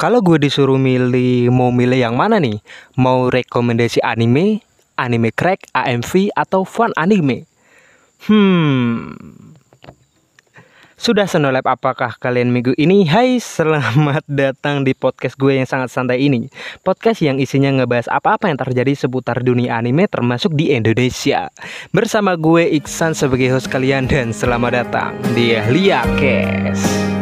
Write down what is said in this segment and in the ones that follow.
Kalau gue disuruh milih mau milih yang mana nih? Mau rekomendasi anime, anime crack, AMV atau fun anime? Hmm. Sudah senolep apakah kalian minggu ini? Hai, selamat datang di podcast gue yang sangat santai ini. Podcast yang isinya ngebahas apa-apa yang terjadi seputar dunia anime termasuk di Indonesia. Bersama gue Iksan sebagai host kalian dan selamat datang di Lia Kes.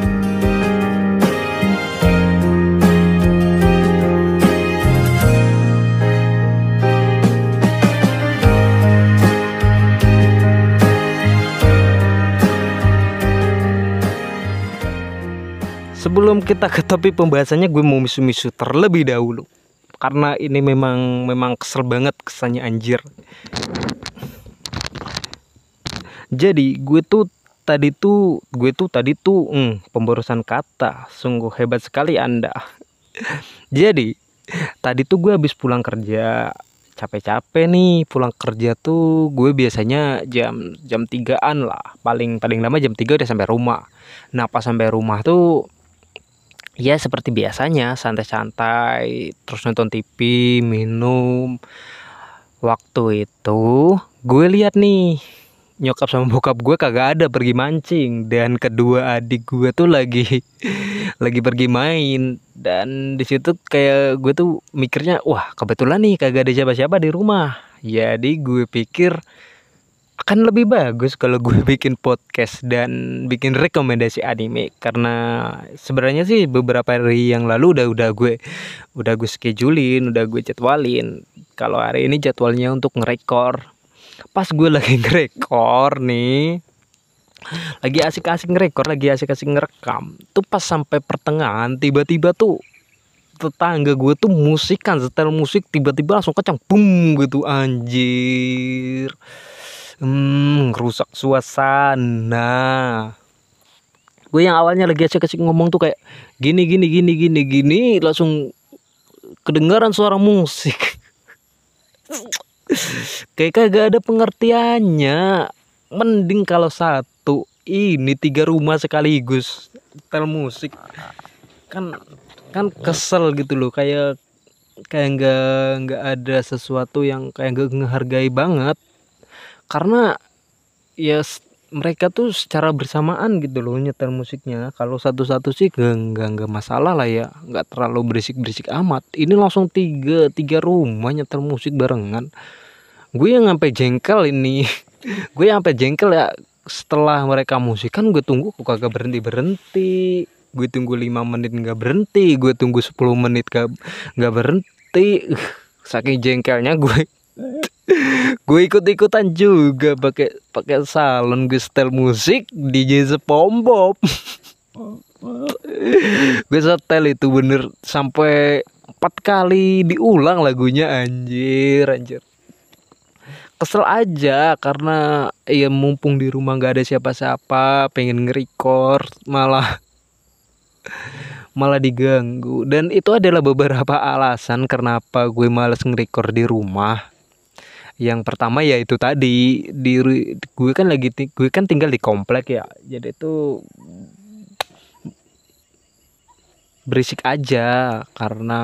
Sebelum kita ke topik pembahasannya gue mau misu-misu terlebih dahulu. Karena ini memang memang kesel banget kesannya anjir. Jadi gue tuh tadi tuh gue tuh tadi tuh hmm, pemborosan kata. Sungguh hebat sekali anda. Jadi tadi tuh gue habis pulang kerja. Capek-capek nih pulang kerja tuh gue biasanya jam jam tigaan lah. Paling paling lama jam 3 udah sampai rumah. Nah pas sampai rumah tuh ya seperti biasanya santai-santai terus nonton TV minum. Waktu itu gue lihat nih nyokap sama bokap gue kagak ada pergi mancing. Dan kedua adik gue tuh lagi lagi pergi main. Dan di situ kayak gue tuh mikirnya wah kebetulan nih kagak ada siapa-siapa di rumah. Jadi gue pikir akan lebih bagus kalau gue bikin podcast dan bikin rekomendasi anime. Karena sebenarnya sih beberapa hari yang lalu udah udah gue udah gue schedulein udah gue jadwalin. Kalau hari ini jadwalnya untuk ngerekor pas gue lagi ngerekor nih lagi asik-asik ngerekor lagi asik-asik ngerekam tuh pas sampai pertengahan tiba-tiba tuh tetangga gue tuh musikan setel musik tiba-tiba langsung kacang boom gitu anjir hmm, rusak suasana. Gue yang awalnya lagi asik-asik ngomong tuh kayak gini gini gini gini gini langsung kedengaran suara musik. Kayak kagak ada pengertiannya. Mending kalau satu ini tiga rumah sekaligus. Tel musik. Kan kan kesel gitu loh. Kayak kayak nggak nggak ada sesuatu yang kayak nggak ngehargai banget karena ya mereka tuh secara bersamaan gitu loh nyetel musiknya. Kalau satu-satu sih gak, gak, gak masalah lah ya. Nggak terlalu berisik-berisik amat. Ini langsung tiga tiga rumah nyetel musik barengan. Gue yang sampai jengkel ini. Gue yang sampai jengkel ya setelah mereka musik kan gue tunggu kok kagak berhenti berhenti. Gue tunggu lima menit nggak berhenti. Gue tunggu 10 menit gak nggak berhenti. Saking jengkelnya gue gue ikut ikutan juga pakai pakai salon gue setel musik DJ sepombop gue setel itu bener sampai empat kali diulang lagunya anjir anjir. Kesel aja karena ya mumpung di rumah nggak ada siapa-siapa pengen nge-record malah malah diganggu. Dan itu adalah beberapa alasan kenapa gue males nge-record di rumah yang pertama ya itu tadi di gue kan lagi gue kan tinggal di komplek ya jadi itu berisik aja karena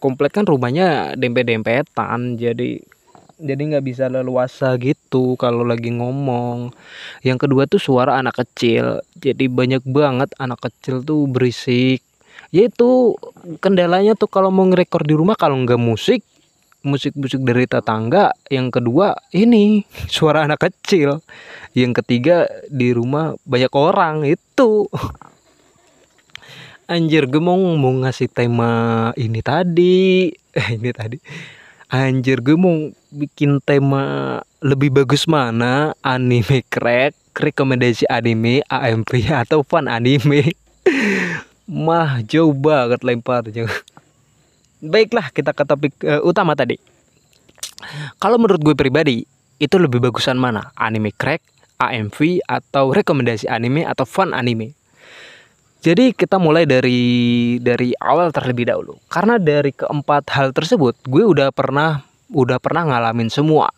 komplek kan rumahnya dempet-dempetan jadi jadi nggak bisa leluasa gitu kalau lagi ngomong. Yang kedua tuh suara anak kecil jadi banyak banget anak kecil tuh berisik. Yaitu kendalanya tuh kalau mau ngerekor di rumah kalau nggak musik musik-musik dari tetangga yang kedua ini suara anak kecil. Yang ketiga di rumah banyak orang itu. Anjir gue mau ngasih tema ini tadi. Eh, ini tadi. Anjir mau bikin tema lebih bagus mana? Anime crack rekomendasi anime AMP atau fun anime? Mah jauh banget lemparnya baiklah kita ke topik uh, utama tadi. Kalau menurut gue pribadi, itu lebih bagusan mana? Anime crack, AMV, atau rekomendasi anime atau fun anime? Jadi kita mulai dari dari awal terlebih dahulu. Karena dari keempat hal tersebut, gue udah pernah udah pernah ngalamin semua.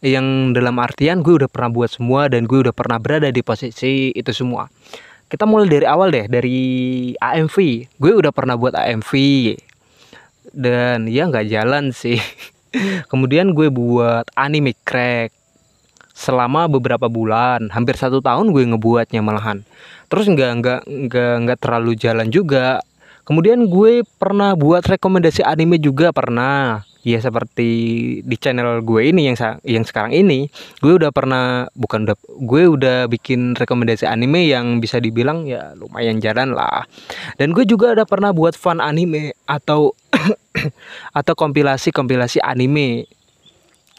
Yang dalam artian gue udah pernah buat semua dan gue udah pernah berada di posisi itu semua. kita mulai dari awal deh dari AMV gue udah pernah buat AMV dan ya nggak jalan sih. Kemudian gue buat anime crack selama beberapa bulan. Hampir satu tahun gue ngebuatnya malahan. Terus nggak nggak nggak nggak terlalu jalan juga. Kemudian gue pernah buat rekomendasi anime juga pernah. Ya seperti di channel gue ini yang yang sekarang ini gue udah pernah bukan udah gue udah bikin rekomendasi anime yang bisa dibilang ya lumayan jalan lah. Dan gue juga ada pernah buat fan anime atau atau kompilasi kompilasi anime.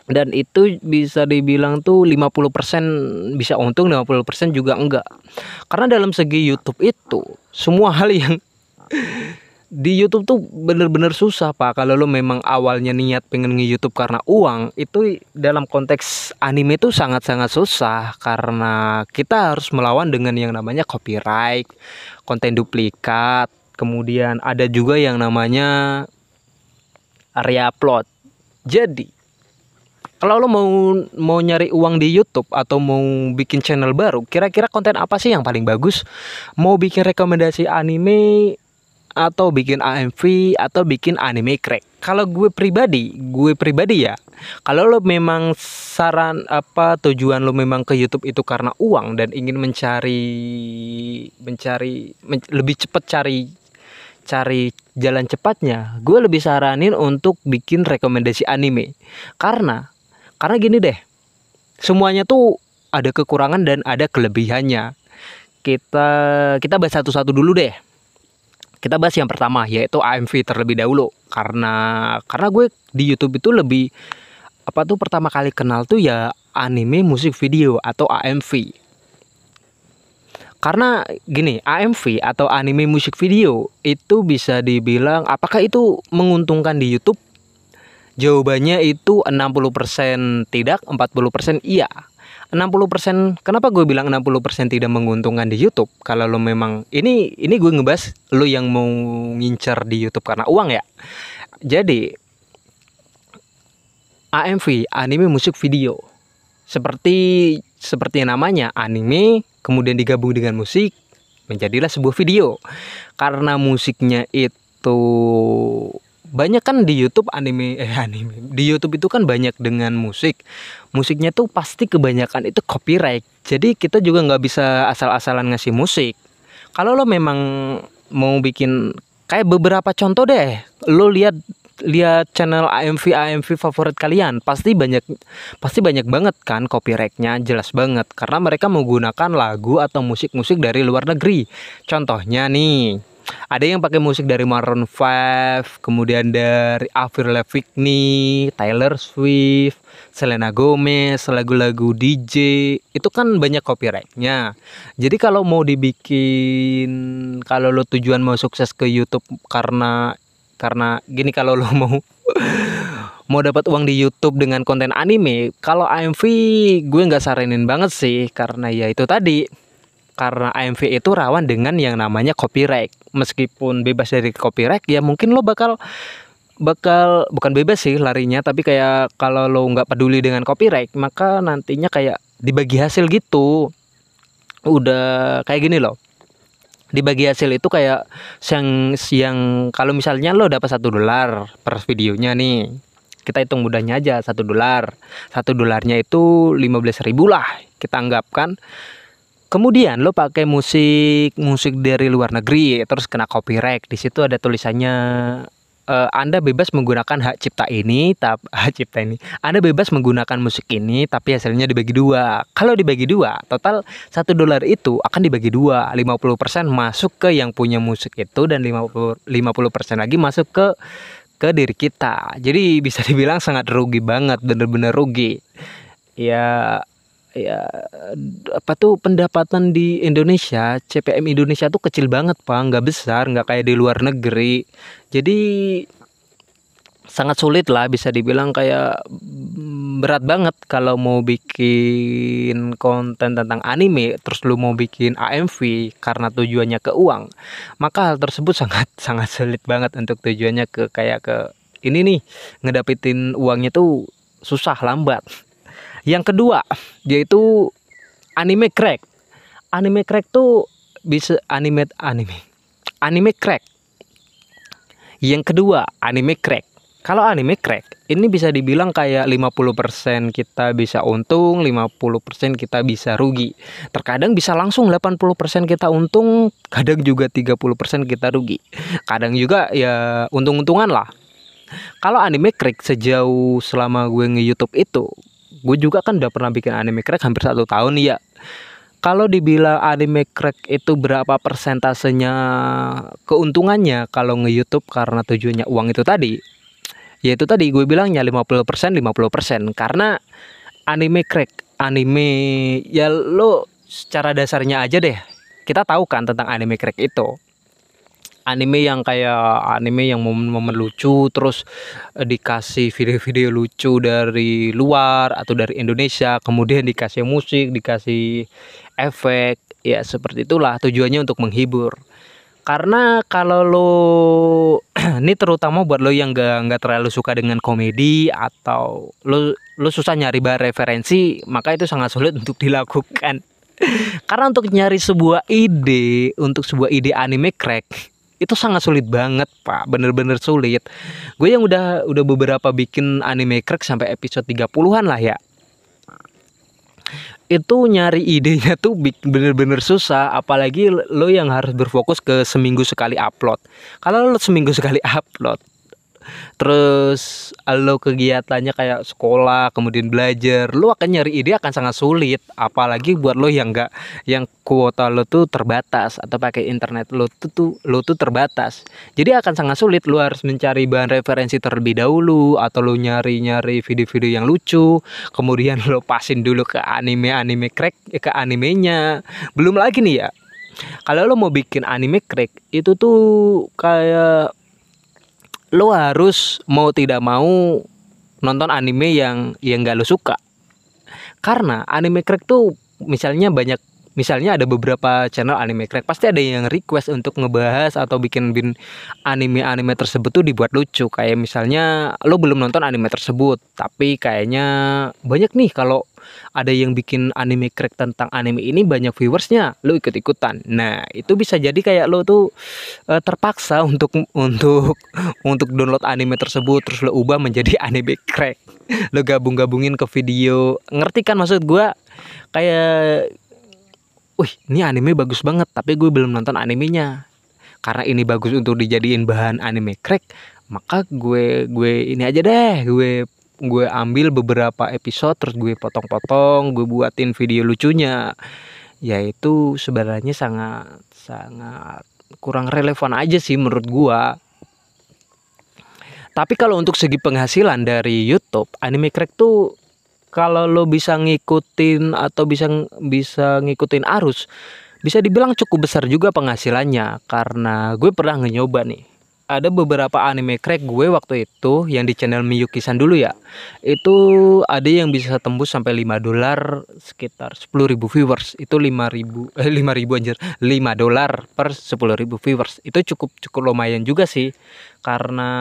Dan itu bisa dibilang tuh 50% bisa untung 50% juga enggak. Karena dalam segi YouTube itu semua hal yang di YouTube tuh bener-bener susah pak. Kalau lo memang awalnya niat pengen nge YouTube karena uang itu dalam konteks anime itu sangat-sangat susah. Karena kita harus melawan dengan yang namanya copyright konten duplikat kemudian ada juga yang namanya area upload jadi kalau lo mau mau nyari uang di YouTube atau mau bikin channel baru kira-kira konten apa sih yang paling bagus mau bikin rekomendasi anime atau bikin AMV atau bikin anime crack. Kalau gue pribadi, gue pribadi ya, kalau lo memang saran apa tujuan lo memang ke YouTube itu karena uang dan ingin mencari mencari men, lebih cepat cari cari jalan cepatnya, gue lebih saranin untuk bikin rekomendasi anime. Karena karena gini deh. Semuanya tuh ada kekurangan dan ada kelebihannya. Kita kita bahas satu-satu dulu deh kita bahas yang pertama yaitu AMV terlebih dahulu karena karena gue di YouTube itu lebih apa tuh pertama kali kenal tuh ya anime musik video atau AMV. Karena gini, AMV atau anime musik video itu bisa dibilang apakah itu menguntungkan di YouTube? Jawabannya itu 60% tidak, 40% iya. 60% kenapa gue bilang 60% tidak menguntungkan di YouTube kalau lo memang ini ini gue ngebahas lo yang mau ngincar di YouTube karena uang ya jadi AMV anime musik video seperti seperti namanya anime kemudian digabung dengan musik menjadilah sebuah video. Karena musiknya itu banyak kan di YouTube anime eh anime. Di YouTube itu kan banyak dengan musik. Musiknya tuh pasti kebanyakan itu copyright. Jadi kita juga nggak bisa asal-asalan ngasih musik. Kalau lo memang mau bikin kayak beberapa contoh deh. Lo lihat lihat channel AMV AMV favorit kalian pasti banyak pasti banyak banget kan copyrightnya jelas banget. Karena mereka menggunakan lagu atau musik-musik dari luar negeri. Contohnya nih ada yang pakai musik dari Maroon 5 kemudian dari Avril Lavigne Taylor Swift Selena Gomez lagu-lagu DJ itu kan banyak copyrightnya. Jadi kalau mau dibikin kalau lo tujuan mau sukses ke YouTube karena karena gini kalau lo mau mau dapat uang di YouTube dengan konten anime kalau AMV gue nggak saranin banget sih. Karena ya itu tadi karena AMV itu rawan dengan yang namanya copyright. Meskipun bebas dari copyright ya mungkin lo bakal bakal bukan bebas sih larinya tapi kayak kalau lo nggak peduli dengan copyright maka nantinya kayak dibagi hasil gitu. Udah kayak gini loh dibagi hasil itu kayak yang yang kalau misalnya lo dapat satu dolar per videonya nih kita hitung mudahnya aja satu dolar satu dolarnya itu 15 ribu lah kita anggapkan Kemudian lo pakai musik musik dari luar negeri terus kena copyright. Di situ ada tulisannya uh, Anda bebas menggunakan hak cipta ini, tap, hak cipta ini. Anda bebas menggunakan musik ini, tapi hasilnya dibagi dua. Kalau dibagi dua, total satu dolar itu akan dibagi dua. 50% masuk ke yang punya musik itu dan 50 50% lagi masuk ke ke diri kita. Jadi bisa dibilang sangat rugi banget, bener-bener rugi. Ya ya apa tuh pendapatan di Indonesia CPM Indonesia tuh kecil banget pak. Nggak besar nggak kayak di luar negeri. Jadi sangat sulit lah bisa dibilang kayak berat banget kalau mau bikin konten tentang anime terus lu mau bikin AMV karena tujuannya ke uang. Maka hal tersebut sangat sangat sulit banget untuk tujuannya ke kayak ke ini nih ngedapetin uangnya tuh susah lambat yang kedua yaitu anime crack. Anime crack tuh bisa anime anime anime crack. Yang kedua anime crack. Kalau anime crack ini bisa dibilang kayak 50% kita bisa untung 50% kita bisa rugi. Terkadang bisa langsung 80% kita untung kadang juga 30% kita rugi. Kadang juga ya untung-untungan lah. Kalau anime crack sejauh selama gue nge-youtube itu gue juga kan udah pernah bikin anime crack hampir satu tahun ya kalau dibilang anime crack itu berapa persentasenya keuntungannya kalau nge-youtube karena tujuannya uang itu tadi? Ya itu tadi gue bilangnya 50% 50% karena anime crack anime ya lo secara dasarnya aja deh kita tahu kan tentang anime crack itu anime yang kayak anime yang momen-momen lucu terus eh, dikasih video-video lucu dari luar atau dari Indonesia kemudian dikasih musik dikasih efek ya seperti itulah tujuannya untuk menghibur. Karena kalau lo ini terutama buat lo yang gak nggak terlalu suka dengan komedi atau lo lo susah nyari bahan referensi maka itu sangat sulit untuk dilakukan. Karena untuk nyari sebuah ide untuk sebuah ide anime crack itu sangat sulit banget pak. Bener-bener sulit. Gue yang udah udah beberapa bikin anime crack sampai episode 30-an lah ya. Itu nyari idenya tuh bener-bener susah. Apalagi lo yang harus berfokus ke seminggu sekali upload. Kalau lo seminggu sekali upload terus lo kegiatannya kayak sekolah kemudian belajar lo akan nyari ide akan sangat sulit. Apalagi buat lo yang enggak yang kuota lo tuh terbatas atau pakai internet lo tuh, tuh lo tuh terbatas. Jadi akan sangat sulit lo harus mencari bahan referensi terlebih dahulu atau lo nyari-nyari video-video yang lucu. Kemudian lo pasin dulu ke anime-anime crack ke animenya. Belum lagi nih ya kalau lo mau bikin anime crack itu tuh kayak lo harus mau tidak mau nonton anime yang yang gak lo suka. Karena anime crack tuh misalnya banyak misalnya ada beberapa channel anime crack pasti ada yang request untuk ngebahas atau bikin bin anime-anime tersebut tuh dibuat lucu. Kayak misalnya lo belum nonton anime tersebut tapi kayaknya banyak nih kalau ada yang bikin anime crack tentang anime ini banyak viewersnya lo ikut ikutan nah itu bisa jadi kayak lo tuh uh, terpaksa untuk untuk untuk download anime tersebut terus lo ubah menjadi anime crack. Lo gabung gabungin ke video. Ngerti kan maksud gue kayak wih ini anime bagus banget tapi gue belum nonton animenya. Karena ini bagus untuk dijadiin bahan anime crack maka gue gue ini aja deh. Gue gue ambil beberapa episode terus gue potong-potong gue buatin video lucunya. Yaitu sebenarnya sangat sangat kurang relevan aja sih menurut gue tapi kalau untuk segi penghasilan dari YouTube anime crack tuh kalau lo bisa ngikutin atau bisa bisa ngikutin arus bisa dibilang cukup besar juga penghasilannya. Karena gue pernah nyoba nih. Ada beberapa anime crack gue waktu itu yang di channel Miyuki-san dulu ya. Itu ada yang bisa tembus sampai 5 dolar sekitar 10.000 viewers. Itu 5.000 eh 5.000 anjir. 5 dolar per 10.000 viewers. Itu cukup cukup lumayan juga sih. Karena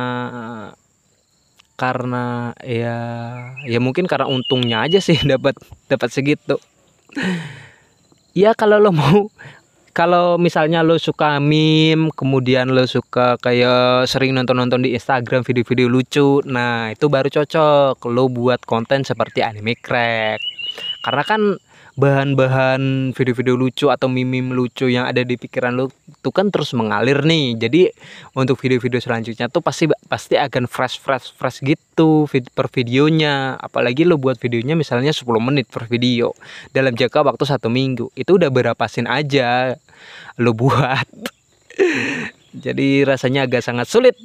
karena ya ya mungkin karena untungnya aja sih dapat dapat segitu. Ya kalau lo mau kalau misalnya lo suka meme kemudian lo suka kayak sering nonton-nonton di Instagram video-video lucu nah itu baru cocok lo buat konten seperti anime crack. Karena kan bahan-bahan video-video lucu atau meme-meme lucu yang ada di pikiran lo tuh kan terus mengalir nih. Jadi untuk video-video selanjutnya tuh pasti pasti akan fresh fresh fresh gitu per videonya. Apalagi lo buat videonya misalnya 10 menit per video dalam jangka waktu satu minggu. Itu udah berapa scene aja lo buat. Jadi rasanya agak sangat sulit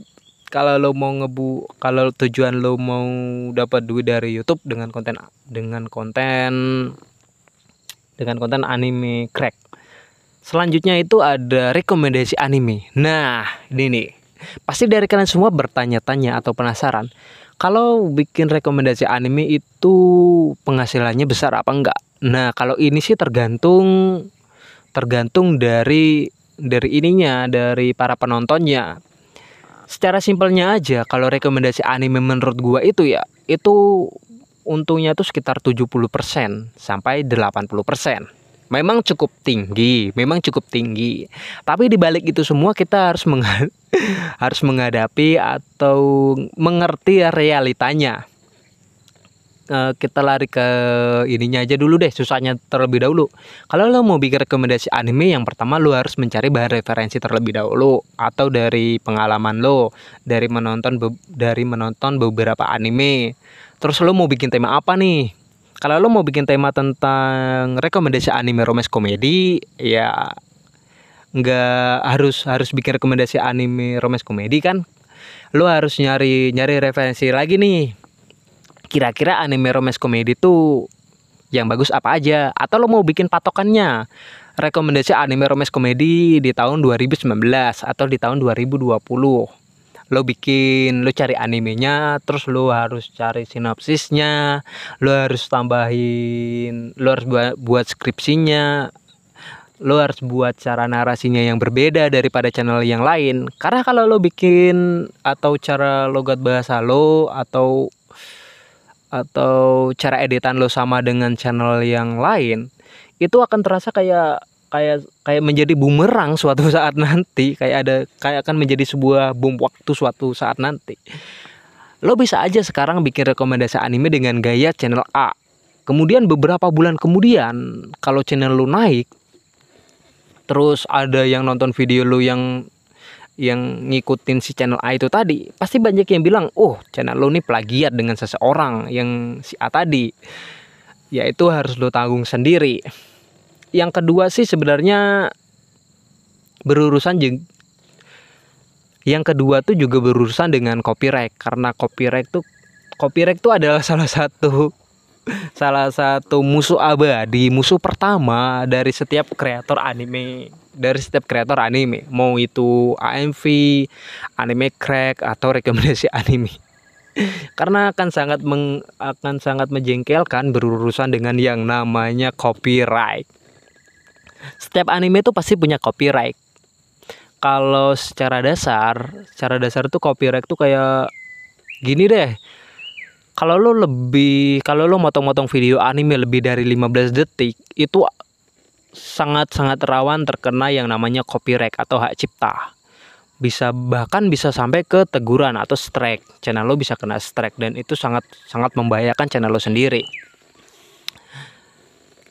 kalau lo mau ngebu kalau tujuan lo mau dapat duit dari YouTube dengan konten dengan konten dengan konten anime crack. Selanjutnya itu ada rekomendasi anime. Nah, ini nih. Pasti dari kalian semua bertanya-tanya atau penasaran. Kalau bikin rekomendasi anime itu penghasilannya besar apa enggak? Nah, kalau ini sih tergantung tergantung dari dari ininya, dari para penontonnya. Secara simpelnya aja, kalau rekomendasi anime menurut gua itu ya, itu untungnya tuh sekitar 70% sampai 80%. memang cukup tinggi, memang cukup tinggi. Tapi di balik itu semua kita harus meng harus menghadapi atau mengerti realitanya. Uh, kita lari ke ininya aja dulu deh, susahnya terlebih dahulu. Kalau lo mau bikin rekomendasi anime, yang pertama lo harus mencari bahan referensi terlebih dahulu atau dari pengalaman lo, dari menonton dari menonton beberapa anime. Terus lo mau bikin tema apa nih? kalau lo mau bikin tema tentang rekomendasi anime romance komedi ya nggak harus harus bikin rekomendasi anime romance komedi kan? Lo harus nyari nyari referensi lagi nih. Kira-kira anime romance komedi tuh yang bagus apa aja? Atau lo mau bikin patokannya? Rekomendasi anime romance komedi di tahun 2019 atau di tahun 2020 lo bikin lo cari animenya terus lo harus cari sinopsisnya lo harus tambahin lo harus buat, buat skripsinya lo harus buat cara narasinya yang berbeda daripada channel yang lain. Karena kalau lo bikin atau cara logat bahasa lo atau atau cara editan lo sama dengan channel yang lain itu akan terasa kayak kayak kayak menjadi bumerang suatu saat nanti. Kayak ada kayak akan menjadi sebuah bom waktu suatu saat nanti. Lo bisa aja sekarang bikin rekomendasi anime dengan gaya channel A. Kemudian beberapa bulan kemudian kalau channel lo naik terus ada yang nonton video lo yang yang ngikutin si channel A itu tadi pasti banyak yang bilang oh channel lo nih plagiat dengan seseorang yang si A tadi. Ya itu harus lo tanggung sendiri yang kedua sih sebenarnya berurusan jeng yang kedua tuh juga berurusan dengan copyright. Karena copyright tuh copyright tuh adalah salah satu salah satu musuh abadi musuh pertama dari setiap kreator anime dari setiap kreator anime. Mau itu AMV anime crack atau rekomendasi anime. Karena akan sangat meng, akan sangat menjengkelkan berurusan dengan yang namanya copyright setiap anime itu pasti punya copyright. Kalau secara dasar secara dasar tuh copyright tuh kayak gini deh. Kalau lo lebih kalau lo motong-motong video anime lebih dari 15 detik itu sangat-sangat rawan terkena yang namanya copyright atau hak cipta. Bisa bahkan bisa sampai ke teguran atau strike. Channel lo bisa kena strike dan itu sangat sangat membahayakan channel lo sendiri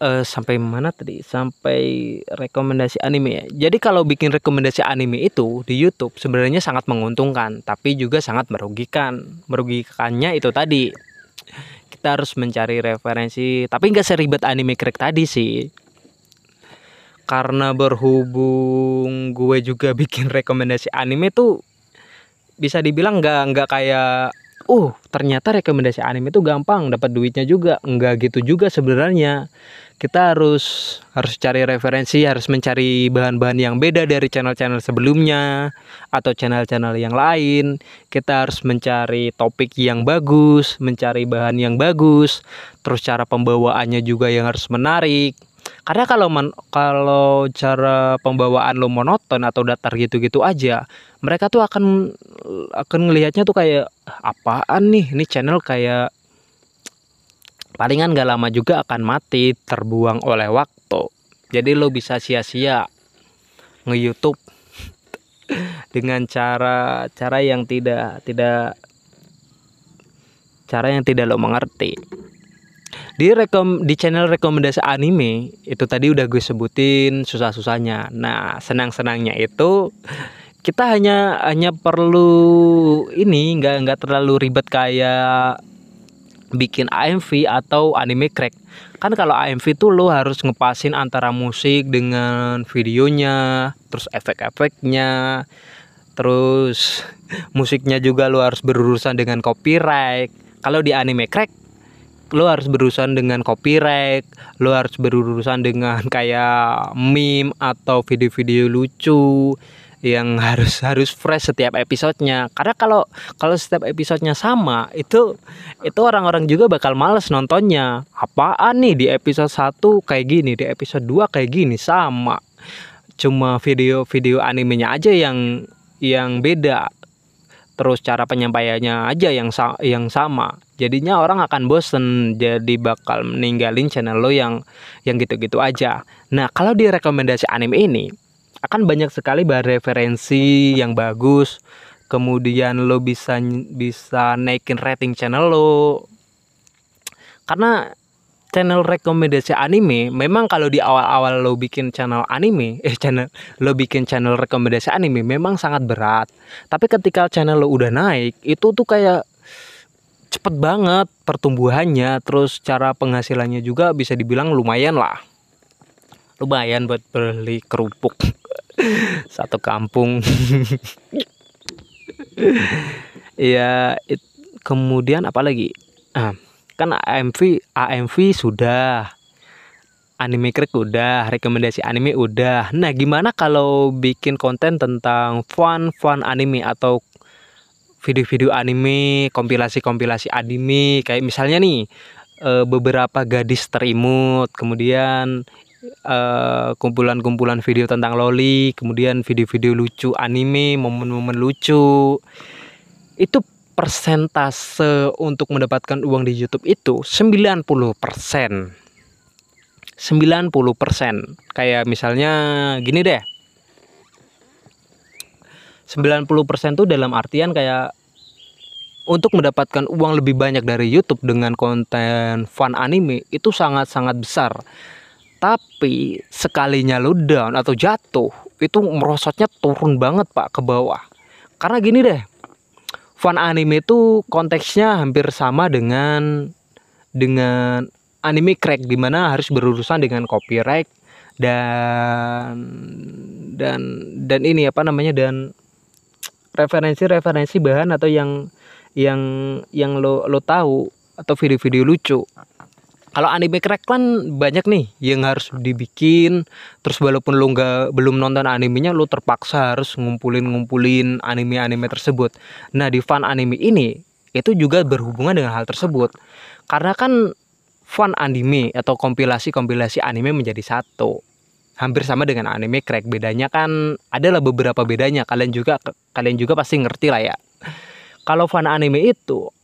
uh, sampai mana tadi? Sampai rekomendasi anime ya. Jadi kalau bikin rekomendasi anime itu di YouTube sebenarnya sangat menguntungkan, tapi juga sangat merugikan. Merugikannya itu tadi kita harus mencari referensi, tapi nggak seribet anime crack tadi sih. Karena berhubung gue juga bikin rekomendasi anime tuh bisa dibilang nggak nggak kayak uh ternyata rekomendasi anime itu gampang dapat duitnya juga nggak gitu juga sebenarnya kita harus harus cari referensi, harus mencari bahan-bahan yang beda dari channel-channel sebelumnya atau channel-channel yang lain. Kita harus mencari topik yang bagus, mencari bahan yang bagus, terus cara pembawaannya juga yang harus menarik. Karena kalau men, kalau cara pembawaan lo monoton atau datar gitu-gitu aja, mereka tuh akan akan ngelihatnya tuh kayak apaan nih? Ini channel kayak palingan gak lama juga akan mati terbuang oleh waktu. Jadi lo bisa sia-sia nge-youtube dengan cara cara yang tidak tidak cara yang tidak lo mengerti. Di rekom di channel rekomendasi anime itu tadi udah gue sebutin susah-susahnya. Nah senang-senangnya itu kita hanya hanya perlu ini nggak nggak terlalu ribet kayak bikin AMV atau anime crack. Kan kalau AMV tuh lo harus ngepasin antara musik dengan videonya terus efek-efeknya terus musiknya juga lo harus berurusan dengan copyright. Kalau di anime crack lo harus berurusan dengan copyright lo harus berurusan dengan kayak meme atau video-video lucu yang harus harus fresh setiap episodenya. Karena kalau kalau setiap episodenya sama itu itu orang-orang juga bakal males nontonnya. Apaan nih di episode 1 kayak gini di episode 2 kayak gini sama. Cuma video-video animenya aja yang yang beda. Terus cara penyampaiannya aja yang sa yang sama. Jadinya orang akan bosen jadi bakal meninggalin channel lo yang yang gitu-gitu aja. Nah kalau di rekomendasi anime ini akan banyak sekali bahan referensi yang bagus. Kemudian lo bisa bisa naikin rating channel lo. Karena channel rekomendasi anime memang kalau di awal-awal lo bikin channel anime eh channel lo bikin channel rekomendasi anime memang sangat berat. Tapi ketika channel lo udah naik itu tuh kayak cepet banget pertumbuhannya. Terus cara penghasilannya juga bisa dibilang lumayan lah. Lumayan buat beli kerupuk satu kampung. Ya kemudian apa lagi? Ah kan AMV AMV sudah. Anime crack udah rekomendasi anime udah. Nah gimana kalau bikin konten tentang fun fun anime atau video-video anime kompilasi-kompilasi anime? Kayak misalnya nih eh, beberapa gadis terimut kemudian eh, kumpulan-kumpulan video tentang loli kemudian video-video lucu anime momen-momen lucu itu persentase untuk mendapatkan uang di YouTube itu 90%. 90%. Kayak misalnya gini deh. 90% tuh dalam artian kayak untuk mendapatkan uang lebih banyak dari YouTube dengan konten fun anime itu sangat-sangat besar. Tapi sekalinya lu down atau jatuh, itu merosotnya turun banget Pak ke bawah. Karena gini deh, fun anime itu konteksnya hampir sama dengan dengan anime crack di mana harus berurusan dengan copyright dan dan dan ini apa namanya dan referensi-referensi bahan atau yang yang yang lo lo tahu atau video-video lucu kalau anime crack kan banyak nih yang harus dibikin. Terus walaupun lo nggak belum nonton animenya lo terpaksa harus ngumpulin ngumpulin anime-anime tersebut. Nah di fan anime ini itu juga berhubungan dengan hal tersebut. Karena kan fan anime atau kompilasi-kompilasi anime menjadi satu. Hampir sama dengan anime crack. Bedanya kan adalah beberapa bedanya. Kalian juga kalian juga pasti ngerti lah ya. Kalau fan anime itu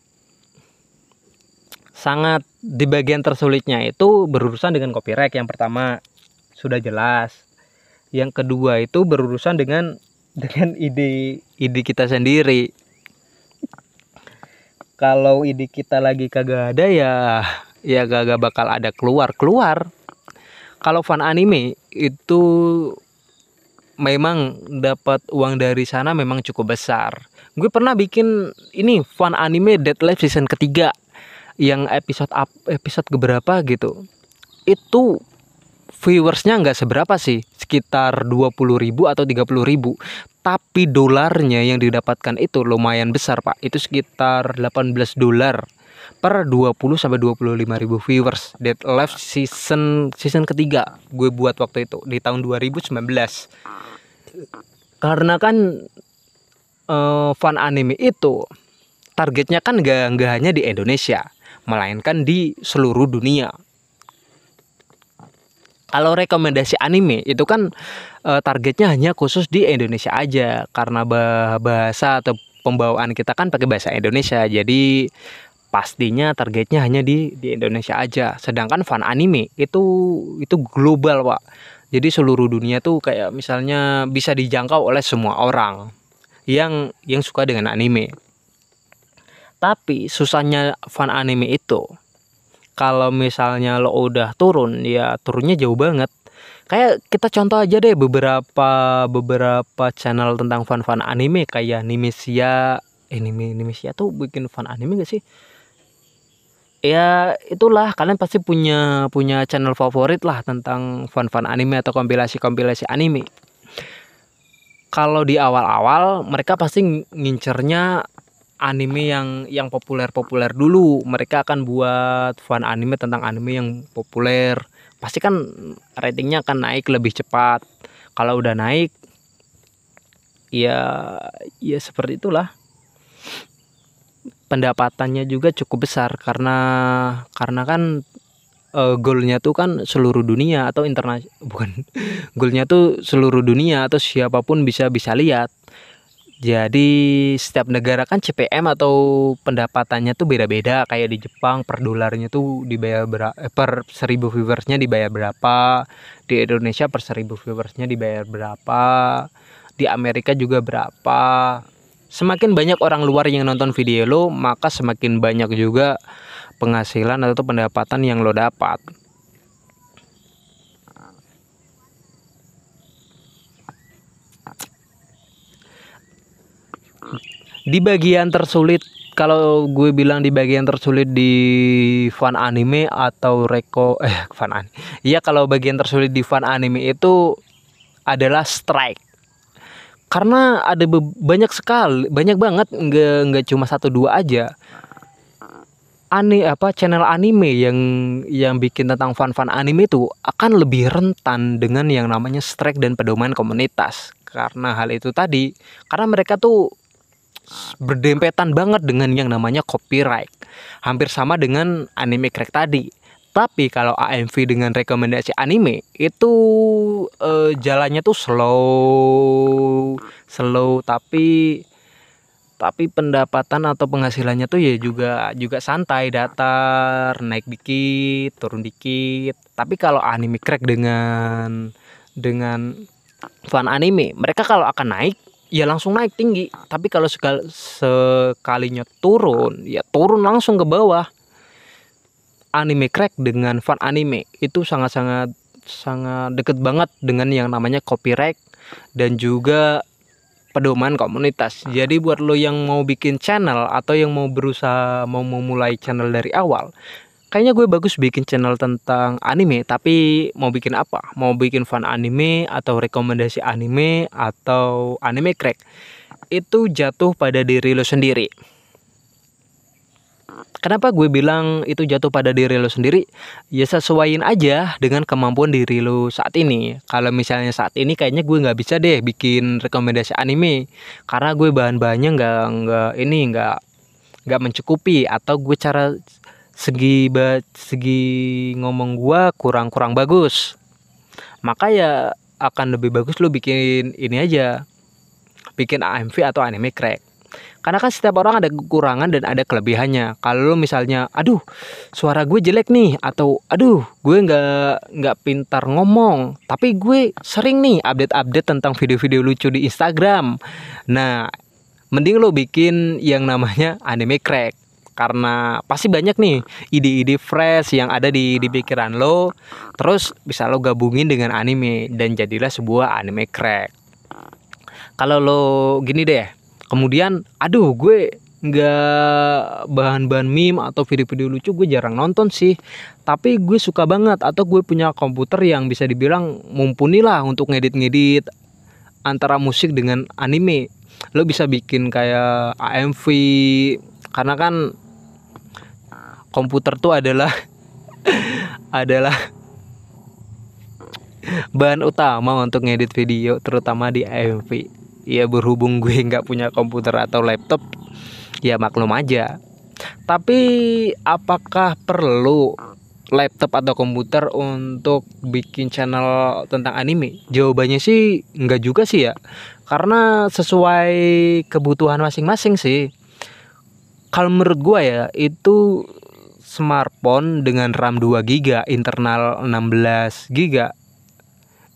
sangat di bagian tersulitnya itu berurusan dengan copyright yang pertama. Sudah jelas. Yang kedua itu berurusan dengan dengan ide ide kita sendiri. Kalau ide kita lagi kagak ada ya ya kagak bakal ada keluar. Keluar. Kalau fan anime itu memang dapat uang dari sana memang cukup besar. Gue pernah bikin ini fan anime Dead Life season ketiga yang episode up episode keberapa gitu itu viewersnya nggak seberapa sih sekitar 20.000 atau 30.000 tapi dolarnya yang didapatkan itu lumayan besar pak. Itu sekitar 18 dolar per 20 sampai 25 ribu viewers. Dead Life season season ketiga gue buat waktu itu di tahun 2019 karena kan uh, fan anime itu targetnya kan gak, gak hanya di Indonesia melainkan di seluruh dunia. Kalau rekomendasi anime itu kan e, targetnya hanya khusus di Indonesia aja karena bahasa atau pembawaan kita kan pakai bahasa Indonesia. Jadi pastinya targetnya hanya di di Indonesia aja. Sedangkan fan anime itu itu global, Pak. Jadi seluruh dunia tuh kayak misalnya bisa dijangkau oleh semua orang yang yang suka dengan anime. Tapi susahnya fan anime itu kalau misalnya lo udah turun ya turunnya jauh banget. Kayak kita contoh aja deh beberapa beberapa channel tentang fan-fan anime kayak Nimesia, eh Nimesia tuh bikin fan anime gak sih? Ya itulah kalian pasti punya punya channel favorit lah tentang fan-fan anime atau kompilasi-kompilasi anime. Kalau di awal-awal mereka pasti ngincernya anime yang yang populer-populer dulu. Mereka akan buat fan anime tentang anime yang populer. Pasti kan ratingnya akan naik lebih cepat. Kalau udah naik ya ya seperti itulah. Pendapatannya juga cukup besar karena karena kan uh, goalnya tuh kan seluruh dunia atau internasional bukan goalnya tuh seluruh dunia atau siapa pun bisa bisa lihat Jadi setiap negara kan CPM atau pendapatannya tuh beda-beda. Kayak di Jepang per dolarnya tuh dibayar berapa eh, per seribu viewersnya dibayar berapa. Di Indonesia per seribu viewersnya dibayar berapa. Di Amerika juga berapa. Semakin banyak orang luar yang nonton video lo, maka semakin banyak juga penghasilan atau pendapatan yang lo dapat. Di bagian tersulit kalau gue bilang di bagian tersulit di fan anime atau reko eh fan anime iya kalau bagian tersulit di fan anime itu adalah strike. Karena ada banyak sekali banyak banget nggak nggak cuma satu dua aja. Aneh apa channel anime yang yang bikin tentang fan-fan anime itu akan lebih rentan dengan yang namanya strike dan pedoman komunitas. Karena hal itu tadi karena mereka tuh berdempetan banget dengan yang namanya copyright. Hampir sama dengan anime crack tadi. Tapi kalau AMV dengan rekomendasi anime itu uh, jalannya tuh slow, slow tapi tapi pendapatan atau penghasilannya tuh ya juga juga santai datar naik dikit turun dikit tapi kalau anime crack dengan dengan fan anime mereka kalau akan naik ya langsung naik tinggi tapi kalau sekal sekalinya turun ya turun langsung ke bawah anime crack dengan fan anime itu sangat-sangat sangat deket banget dengan yang namanya copyright dan juga pedoman komunitas. Jadi buat lo yang mau bikin channel atau yang mau berusaha mau memulai channel dari awal, kayaknya gue bagus bikin channel tentang anime tapi mau bikin apa? Mau bikin fan anime atau rekomendasi anime atau anime crack? Itu jatuh pada diri lo sendiri. Kenapa gue bilang itu jatuh pada diri lo sendiri? Ya sesuaiin aja dengan kemampuan diri lo saat ini. Kalau misalnya saat ini kayaknya gue nggak bisa deh bikin rekomendasi anime. Karena gue bahan-bahannya nggak nggak ini nggak nggak mencukupi. Atau gue cara segi segi ngomong gua kurang-kurang bagus. Maka ya akan lebih bagus lu bikin ini aja. Bikin AMV atau anime crack. Karena kan setiap orang ada kekurangan dan ada kelebihannya. Kalau lu misalnya aduh suara gue jelek nih atau aduh gue nggak nggak pintar ngomong tapi gue sering nih update-update tentang video-video lucu di Instagram. Nah mending lo bikin yang namanya anime crack karena pasti banyak nih ide-ide fresh yang ada di di pikiran lo. Terus bisa lo gabungin dengan anime dan jadilah sebuah anime crack. Kalau lo gini deh kemudian aduh gue nggak bahan-bahan meme atau video-video lucu gue jarang nonton sih. Tapi gue suka banget atau gue punya komputer yang bisa dibilang mumpuni lah untuk ngedit-ngedit antara musik dengan anime. Lo bisa bikin kayak AMV karena kan komputer tuh adalah adalah bahan utama untuk ngedit video terutama di AMV ya berhubung gue nggak punya komputer atau laptop ya maklum aja tapi apakah perlu laptop atau komputer untuk bikin channel tentang anime? Jawabannya sih nggak juga sih ya. Karena sesuai kebutuhan masing-masing sih. Kalau menurut gue ya itu smartphone dengan RAM 2 GB, internal 16 GB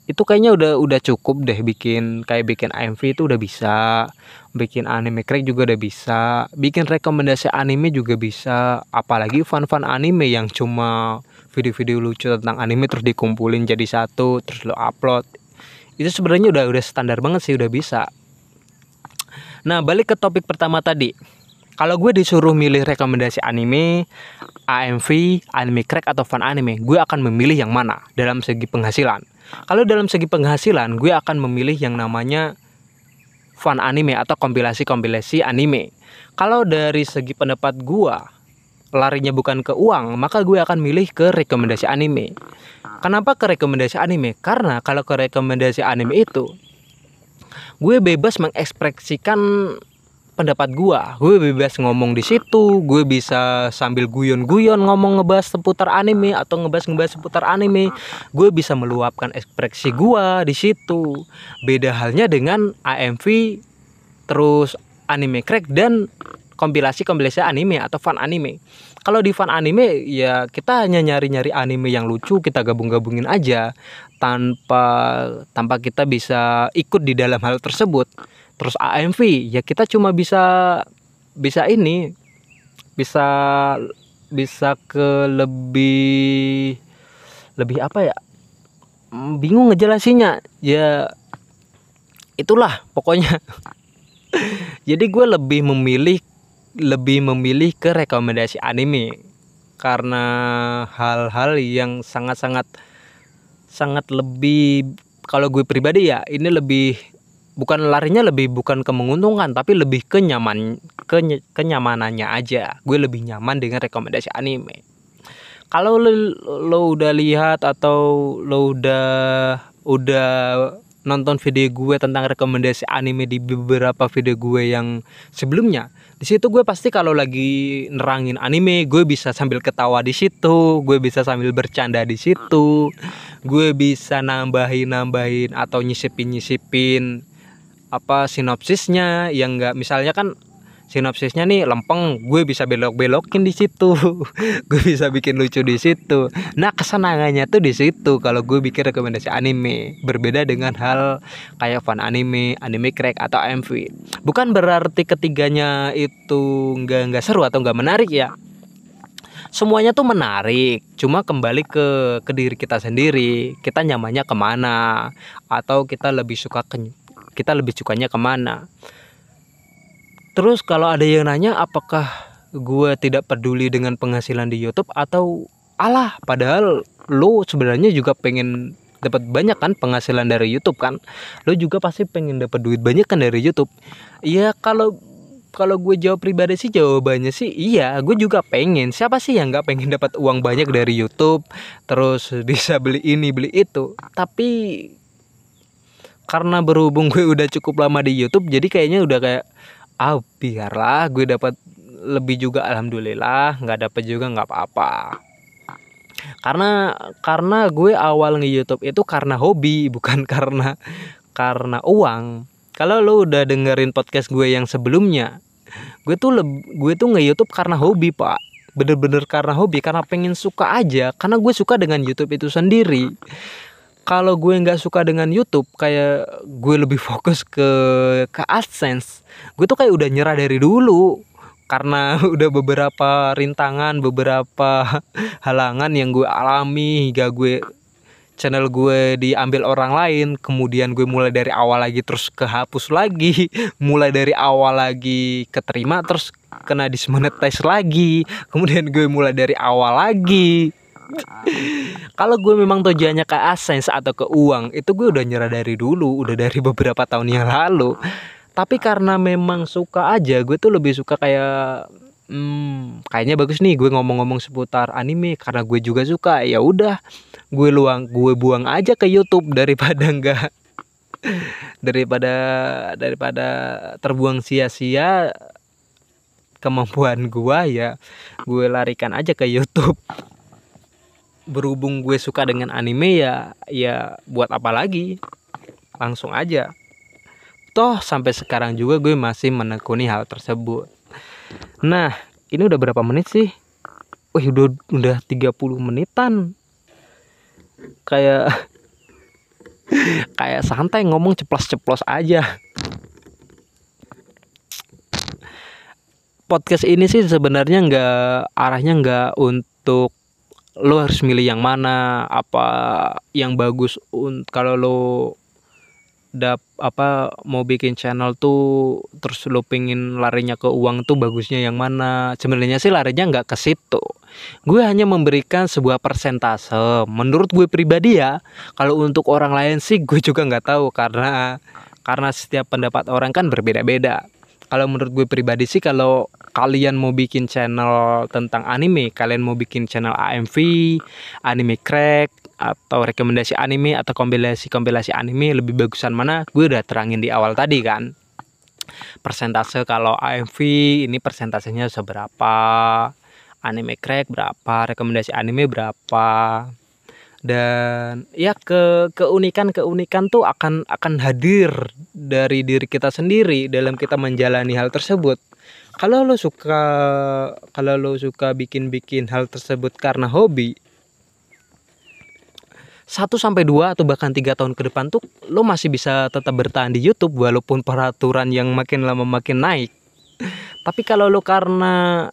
itu kayaknya udah udah cukup deh bikin kayak bikin AMV itu udah bisa bikin anime crack juga udah bisa bikin rekomendasi anime juga bisa apalagi fan-fan anime yang cuma video-video lucu tentang anime terus dikumpulin jadi satu terus lo upload itu sebenarnya udah udah standar banget sih udah bisa. Nah balik ke topik pertama tadi kalau gue disuruh milih rekomendasi anime, AMV, anime crack atau fan anime, gue akan memilih yang mana dalam segi penghasilan. Kalau dalam segi penghasilan, gue akan memilih yang namanya fan anime atau kompilasi-kompilasi anime. Kalau dari segi pendapat gue, larinya bukan ke uang, maka gue akan milih ke rekomendasi anime. Kenapa ke rekomendasi anime? Karena kalau ke rekomendasi anime itu, gue bebas mengekspresikan pendapat gua gue bebas ngomong di situ gue bisa sambil guyon-guyon ngomong ngebahas seputar anime atau ngebahas ngebahas seputar anime gue bisa meluapkan ekspresi gua di situ beda halnya dengan AMV terus anime crack dan kompilasi-kompilasi anime atau fan anime. Kalau di fan anime ya kita hanya nyari-nyari anime yang lucu, kita gabung-gabungin aja tanpa tanpa kita bisa ikut di dalam hal tersebut. Terus AMV ya kita cuma bisa bisa ini bisa bisa ke lebih lebih apa ya? Bingung ngejelasinnya. Ya itulah pokoknya. Jadi gue lebih memilih lebih memilih ke rekomendasi anime karena hal-hal yang sangat-sangat sangat lebih kalau gue pribadi ya ini lebih bukan larinya lebih bukan ke menguntungkan tapi lebih ke nyaman ke kenyamanannya aja. Gue lebih nyaman dengan rekomendasi anime. Kalau lo, lo udah lihat atau lo udah udah nonton video gue tentang rekomendasi anime di beberapa video gue yang sebelumnya di situ gue pasti kalau lagi nerangin anime gue bisa sambil ketawa di situ gue bisa sambil bercanda di situ gue bisa nambahin nambahin atau nyisipin nyisipin apa sinopsisnya yang enggak misalnya kan sinopsisnya nih lempeng gue bisa belok-belokin di situ. Gue bisa bikin lucu di situ. Nah kesenangannya tuh di situ kalau gue bikin rekomendasi anime. Berbeda dengan hal kayak fan anime anime crack atau MV bukan berarti ketiganya itu nggak nggak seru atau nggak menarik ya. Semuanya tuh menarik cuma kembali ke ke diri kita sendiri. Kita nyamannya ke mana? Atau kita lebih suka ke kita lebih sukanya ke mana. Terus kalau ada yang nanya apakah gue tidak peduli dengan penghasilan di YouTube atau alah padahal lo sebenarnya juga pengen dapat banyak kan penghasilan dari YouTube kan? Lo juga pasti pengen dapat duit banyak kan dari YouTube. Ya kalau kalau gue jawab pribadi sih jawabannya sih iya. Gue juga pengen. Siapa sih yang nggak pengen dapat uang banyak dari YouTube? Terus bisa beli ini beli itu. Tapi karena berhubung gue udah cukup lama di YouTube jadi kayaknya udah kayak ah biarlah gue dapat lebih juga alhamdulillah nggak dapat juga nggak apa-apa. Karena karena gue awal nge YouTube itu karena hobi bukan karena karena uang. Kalau lo udah dengerin podcast gue yang sebelumnya gue tuh gue tuh nge YouTube karena hobi pak. Bener-bener karena hobi karena pengen suka aja karena gue suka dengan YouTube itu sendiri kalau gue nggak suka dengan YouTube kayak gue lebih fokus ke ke AdSense. Gue tuh kayak udah nyerah dari dulu karena udah beberapa rintangan beberapa halangan yang gue alami hingga gue channel gue diambil orang lain kemudian gue mulai dari awal lagi terus kehapus lagi mulai dari awal lagi keterima terus kena dismonetize lagi kemudian gue mulai dari awal lagi kalau gue memang tujuannya ke AdSense atau ke uang itu gue udah nyerah dari dulu udah dari beberapa tahun yang lalu. Tapi karena memang suka aja gue tuh lebih suka kayak hmm, kayaknya bagus nih gue ngomong-ngomong seputar anime karena gue juga suka ya udah gue luang gue buang aja ke YouTube daripada enggak daripada daripada terbuang sia-sia kemampuan gue ya gue larikan aja ke YouTube berhubung gue suka dengan anime ya ya buat apa lagi? Langsung aja. Toh sampai sekarang juga gue masih menekuni hal tersebut. Nah ini udah berapa menit sih? Wih udah udah 30 menitan. Kayak kayak santai ngomong ceplos-ceplos aja. Podcast ini sih sebenarnya nggak arahnya nggak untuk lo harus milih yang mana apa yang bagus kalau lo dap apa mau bikin channel tuh terus lo pengen larinya ke uang tuh bagusnya yang mana. Sebenarnya sih larinya nggak ke situ. Gue hanya memberikan sebuah persentase. Menurut gue pribadi ya kalau untuk orang lain sih gue juga nggak tahu karena karena setiap pendapat orang kan berbeda-beda kalau menurut gue pribadi sih kalau kalian mau bikin channel tentang anime kalian mau bikin channel AMV anime crack atau rekomendasi anime atau kompilasi kompilasi anime lebih bagusan mana gue udah terangin di awal tadi kan. Persentase kalau AMV ini persentasenya seberapa anime crack berapa rekomendasi anime berapa dan ya ke keunikan keunikan tuh akan akan hadir dari diri kita sendiri dalam kita menjalani hal tersebut kalau lo suka kalau lo suka bikin-bikin hal tersebut karena hobi satu sampai dua atau bahkan tiga tahun ke depan tuh lo masih bisa tetap bertahan di YouTube walaupun peraturan yang makin lama makin naik. Tapi kalau lo karena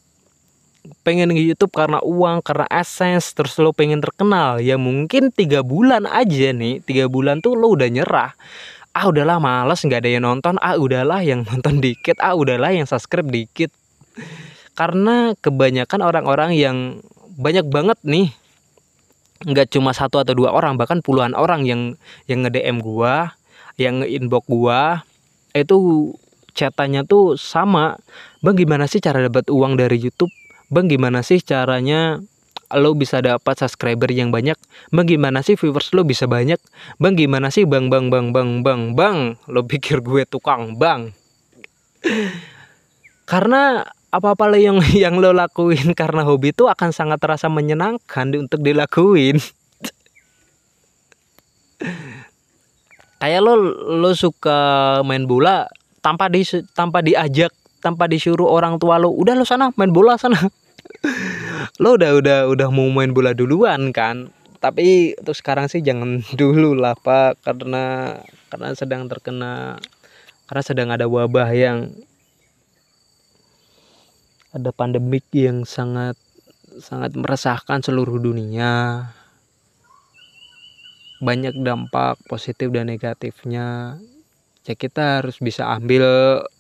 pengen di YouTube karena uang, karena essence, terus lo pengen terkenal, ya mungkin tiga bulan aja nih, tiga bulan tuh lo udah nyerah. Ah udahlah males nggak ada yang nonton, ah udahlah yang nonton dikit, ah udahlah yang subscribe dikit. Karena kebanyakan orang-orang yang banyak banget nih nggak cuma satu atau dua orang bahkan puluhan orang yang yang nge DM gua yang nge inbox gua itu chatanya tuh sama. Bang gimana sih cara dapat uang dari YouTube bang gimana sih caranya lo bisa dapat subscriber yang banyak? Bang gimana sih viewers lo bisa banyak? Bang gimana sih bang bang bang bang bang bang? Lo pikir gue tukang bang? Karena apa-apa yang yang lo lakuin karena hobi itu akan sangat terasa menyenangkan untuk dilakuin. Kayak lo lo suka main bola tanpa di tanpa diajak tanpa disuruh orang tua lo udah lo sana main bola sana lo udah udah udah mau main bola duluan kan? Tapi untuk sekarang sih jangan dulu lah pak. Karena karena sedang terkena karena sedang ada wabah yang ada pandemik yang sangat sangat meresahkan seluruh dunia. Banyak dampak positif dan negatifnya. Ya kita harus bisa ambil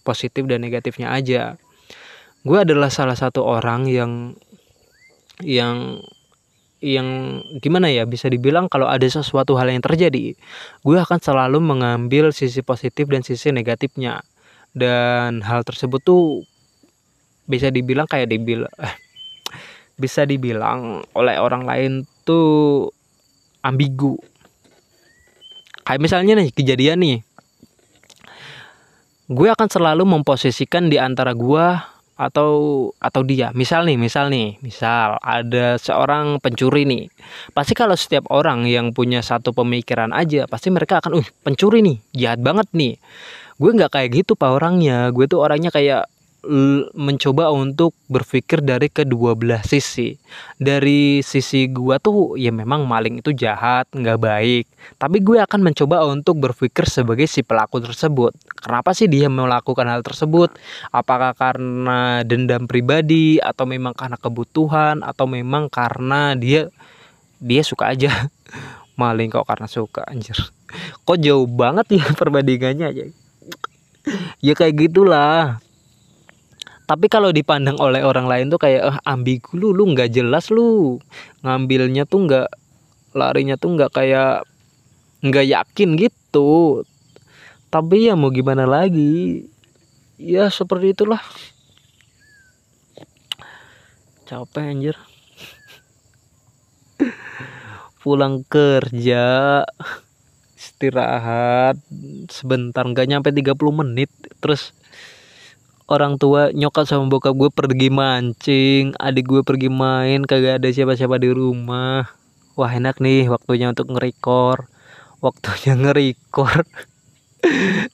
positif dan negatifnya aja gue adalah salah satu orang yang yang yang gimana ya bisa dibilang kalau ada sesuatu hal yang terjadi gue akan selalu mengambil sisi positif dan sisi negatifnya. Dan hal tersebut tuh bisa dibilang kayak dibilang eh, bisa dibilang oleh orang lain tuh ambigu. Kayak misalnya nih kejadian nih. Gue akan selalu memposisikan di antara gue atau atau dia. Misal nih misal nih. Misal ada seorang pencuri nih. Pasti kalau setiap orang yang punya satu pemikiran aja pasti mereka akan uh pencuri nih. Jahat banget nih. Gue nggak kayak gitu pak orangnya. Gue tuh orangnya kayak mencoba untuk berpikir dari kedua belah sisi. Dari sisi gua tuh ya memang maling itu jahat, nggak baik. Tapi gue akan mencoba untuk berpikir sebagai si pelaku tersebut. Kenapa sih dia melakukan hal tersebut? Apakah karena dendam pribadi atau memang karena kebutuhan atau memang karena dia dia suka aja maling kok karena suka anjir. Kok jauh banget ya perbandingannya aja. Ya kayak gitulah tapi kalau dipandang oleh orang lain tuh kayak eh, ambigu lu lu nggak jelas lu. Ngambilnya tuh nggak larinya tuh nggak kayak nggak yakin gitu. Tapi ya mau gimana lagi? Ya seperti itulah. Capek anjir. Pulang kerja istirahat sebentar nggak nyampe 30 menit terus orang tua nyokap sama bokap gue pergi mancing adik gue pergi main kagak ada siapa-siapa di rumah. Wah enak nih waktunya untuk ngerekor waktunya ngerekor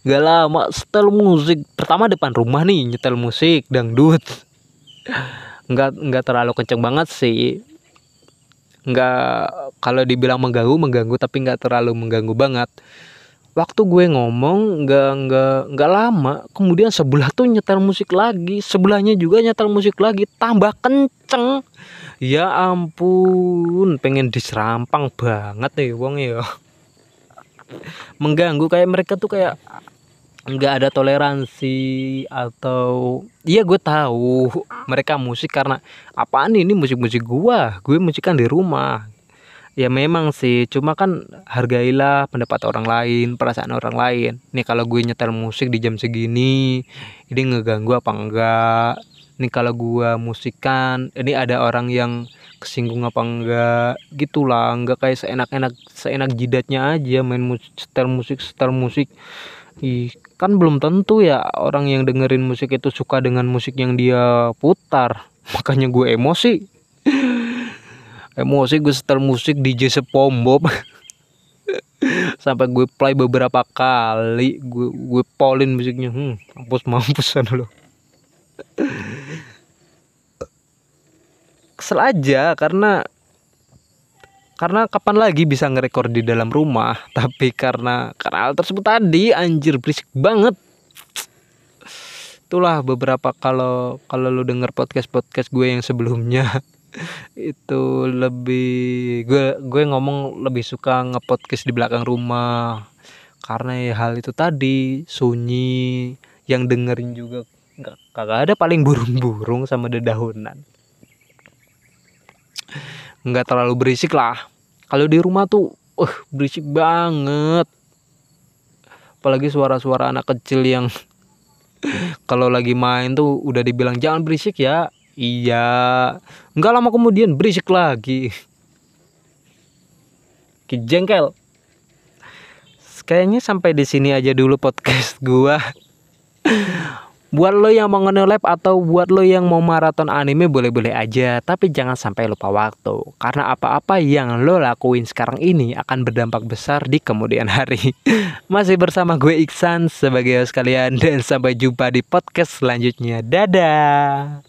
gak lama setel musik. Pertama depan rumah nih nyetel musik dangdut. Nggak nggak terlalu kenceng banget sih. Nggak kalau dibilang mengganggu mengganggu tapi nggak terlalu mengganggu banget waktu gue ngomong nggak nggak nggak lama kemudian sebelah tuh nyetel musik lagi sebelahnya juga nyetel musik lagi tambah kenceng. Ya ampun pengen diserampang banget nih wong ya. Mengganggu kayak mereka tuh kayak nggak ada toleransi atau iya gue tahu mereka musik karena apaan ini musik-musik gua? Gue musikan di rumah ya memang sih. Cuma kan hargailah pendapat orang lain perasaan orang lain. Nih kalau gue nyetel musik di jam segini ini ngeganggu apa enggak? Nih kalau gue musikan ini ada orang yang kesinggung apa enggak? Gitulah enggak kayak seenak-enak seenak jidatnya aja main musik setel musik setel musik. Ih, kan belum tentu ya orang yang dengerin musik itu suka dengan musik yang dia putar. Makanya gue emosi emosi gue setel musik DJ SpongeBob sampai gue play beberapa kali gue gue polin musiknya. Hmm mampus mampus lo kesel aja karena karena kapan lagi bisa ngerekor di dalam rumah? Tapi karena karena hal tersebut tadi anjir berisik banget. Itulah beberapa kalau kalau lu denger podcast podcast gue yang sebelumnya itu lebih gue gue ngomong lebih suka ngepodcast di belakang rumah. Karena ya hal itu tadi sunyi yang dengerin juga nggak kagak ada paling burung-burung sama dedaunan. Nggak terlalu berisik lah. Kalau di rumah tuh uh berisik banget. Apalagi suara-suara anak kecil yang kalau lagi main tuh udah dibilang jangan berisik ya iya. Nggak lama kemudian berisik lagi. Jengkel. Kayaknya sampai di sini aja dulu podcast gua. Buat lo yang mau nge atau buat lo yang mau maraton anime boleh-boleh aja. Tapi jangan sampai lupa waktu. Karena apa-apa yang lo lakuin sekarang ini akan berdampak besar di kemudian hari. Masih bersama gue Iksan sebagai host kalian. Dan sampai jumpa di podcast selanjutnya. Dadah